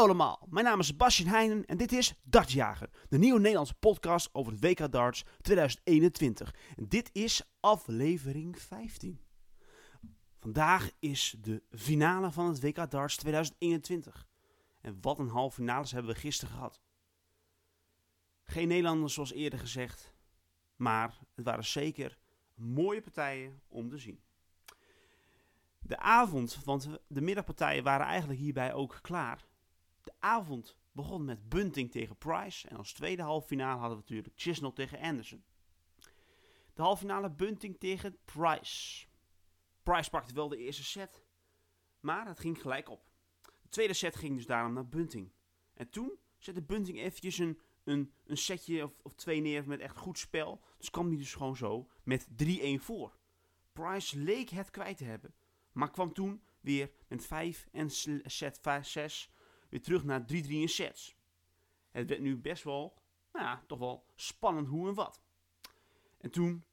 Hallo allemaal, mijn naam is Sebastian Heijnen en dit is Dartsjager, de nieuwe Nederlandse podcast over het WK Darts 2021. En dit is aflevering 15. Vandaag is de finale van het WK Darts 2021. En wat een halve finales hebben we gisteren gehad. Geen Nederlanders zoals eerder gezegd, maar het waren zeker mooie partijen om te zien. De avond, want de middagpartijen waren eigenlijk hierbij ook klaar. Avond begon met Bunting tegen Price. En als tweede halve finale hadden we natuurlijk Chisnell tegen Anderson. De halve finale Bunting tegen Price. Price pakte wel de eerste set, maar het ging gelijk op. De tweede set ging dus daarom naar Bunting. En toen zette Bunting eventjes een, een, een setje of, twee neer met echt goed spel. Dus kwam hij dus gewoon zo met 3-1 voor. Price leek het kwijt te hebben, maar kwam toen weer met 5 en set 5, 6 weer terug naar 3-3 in sets. Het werd nu best wel, nou ja, toch wel spannend hoe en wat. En toen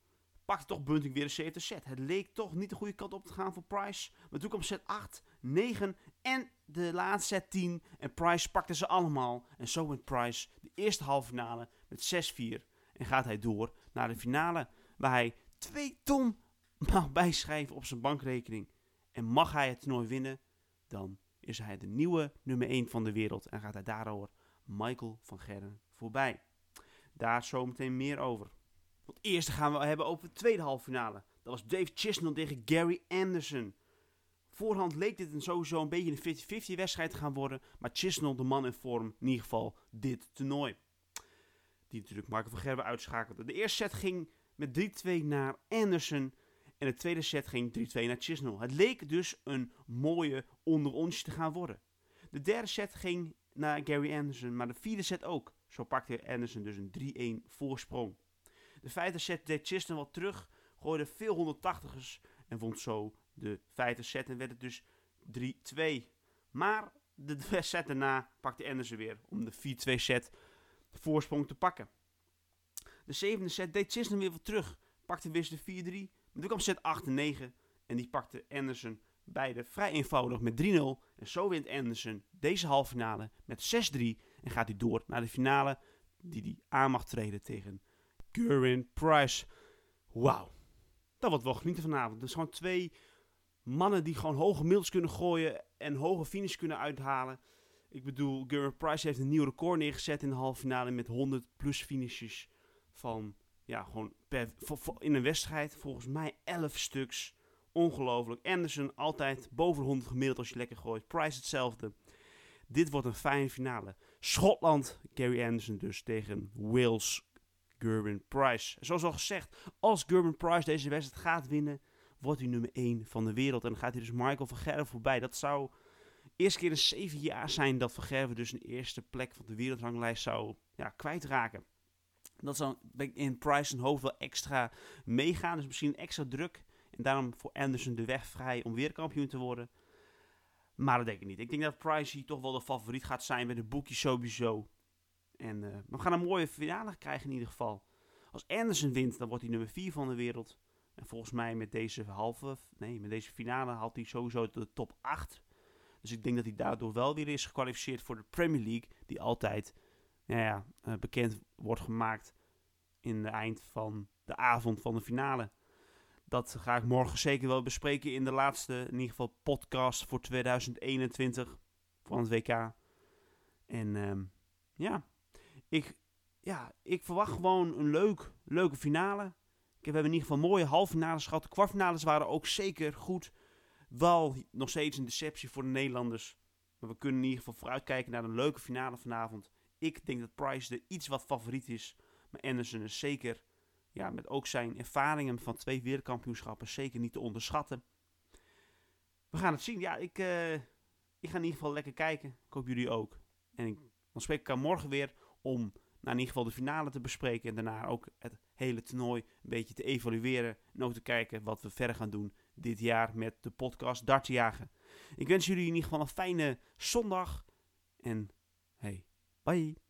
pakte toch Bunting weer een zevende set. Het leek toch niet de goede kant op te gaan voor Price. Maar toen kwam set 8, 9 en de laatste set 10. En Price pakte ze allemaal. En zo wint Price de eerste halve finale met 6-4. En gaat hij door naar de finale. Waar hij 2 ton mag bijschrijven op zijn bankrekening. En mag hij het toernooi winnen, dan is hij de nieuwe nummer 1 van de wereld. En gaat hij daarover Michael van Gerren voorbij. Daar zometeen meer over. Want eerst gaan we hebben over de tweede halve finale. Dat was Dave Chisnell tegen Gary Anderson. Voorhand leek dit een sowieso een beetje een 50-50 wedstrijd te gaan worden. Maar Chisnell, de man in vorm, in ieder geval dit toernooi. Die natuurlijk Michael van Gerwen uitschakelde. De eerste set ging met 3-2 naar Anderson. En de tweede set ging 3-2 naar Chisnell. Het leek dus een mooie onder te gaan worden. De derde set ging naar Gary Anderson, maar de vierde set ook. Zo pakte Anderson dus een 3-1 voorsprong. De vijfde set deed Chisnell wat terug, gooide veel 180ers en vond zo de vijfde set en werd het dus 3-2. Maar de set daarna pakte Anderson weer om de 4-2 set voorsprong te pakken. De zevende set deed Chisnell weer wat terug, pakte weer de 4-3 toen kwam set 8 en 9 en die pakte Anderson beide vrij eenvoudig met 3-0. En zo wint Anderson deze halve finale met 6-3 en gaat hij door naar de finale die hij aan mag treden tegen Gurin Price. Wauw, dat wordt wel genieten vanavond. Dus gewoon twee mannen die gewoon hoge middels kunnen gooien en hoge finish kunnen uithalen. Ik bedoel, Gurin Price heeft een nieuw record neergezet in de halve finale met 100 plus finishes van ja, gewoon per, in een wedstrijd volgens mij 11 stuks. Ongelooflijk. Anderson altijd boven 100 gemiddeld als je lekker gooit. Price hetzelfde. Dit wordt een fijne finale. Schotland, Gary Anderson dus tegen Wales, Gerben Price. Zoals al gezegd, als Gerben Price deze wedstrijd gaat winnen, wordt hij nummer 1 van de wereld. En dan gaat hij dus Michael van Gerwen voorbij. Dat zou eerste keer in 7 jaar zijn dat van Gerwen dus een eerste plek van de wereldranglijst zou ja, kwijtraken. Dat zal in Price zijn hoofd wel extra meegaan. Dus misschien extra druk. En daarom voor Anderson de weg vrij om weer kampioen te worden. Maar dat denk ik niet. Ik denk dat Price hier toch wel de favoriet gaat zijn met de boekjes sowieso. En uh, we gaan een mooie finale krijgen in ieder geval. Als Anderson wint, dan wordt hij nummer 4 van de wereld. En volgens mij met deze halve, nee, met deze finale haalt hij sowieso de top 8. Dus ik denk dat hij daardoor wel weer is gekwalificeerd voor de Premier League. Die altijd nou ja, uh, bekend wordt gemaakt in de eind van de avond van de finale. Dat ga ik morgen zeker wel bespreken in de laatste, in ieder geval, podcast voor 2021 van het WK. En uh, ja, ik, ja, ik verwacht gewoon een leuk, leuke finale. We hebben in ieder geval mooie halve finales gehad. De kwartfinales waren ook zeker goed. Wel nog steeds een deceptie voor de Nederlanders. Maar we kunnen in ieder geval vooruitkijken naar een leuke finale vanavond. Ik denk dat Price er iets wat favoriet is. Maar Anderson is zeker, ja, met ook zijn ervaringen van twee wereldkampioenschappen, zeker niet te onderschatten. We gaan het zien. Ja, ik, uh, ik ga in ieder geval lekker kijken. Ik hoop jullie ook. En ik, dan spreek ik aan morgen weer om naar in ieder geval de finale te bespreken. En daarna ook het hele toernooi een beetje te evalueren. En ook te kijken wat we verder gaan doen dit jaar met de podcast Dartjagen. Ik wens jullie in ieder geval een fijne zondag. En Bye.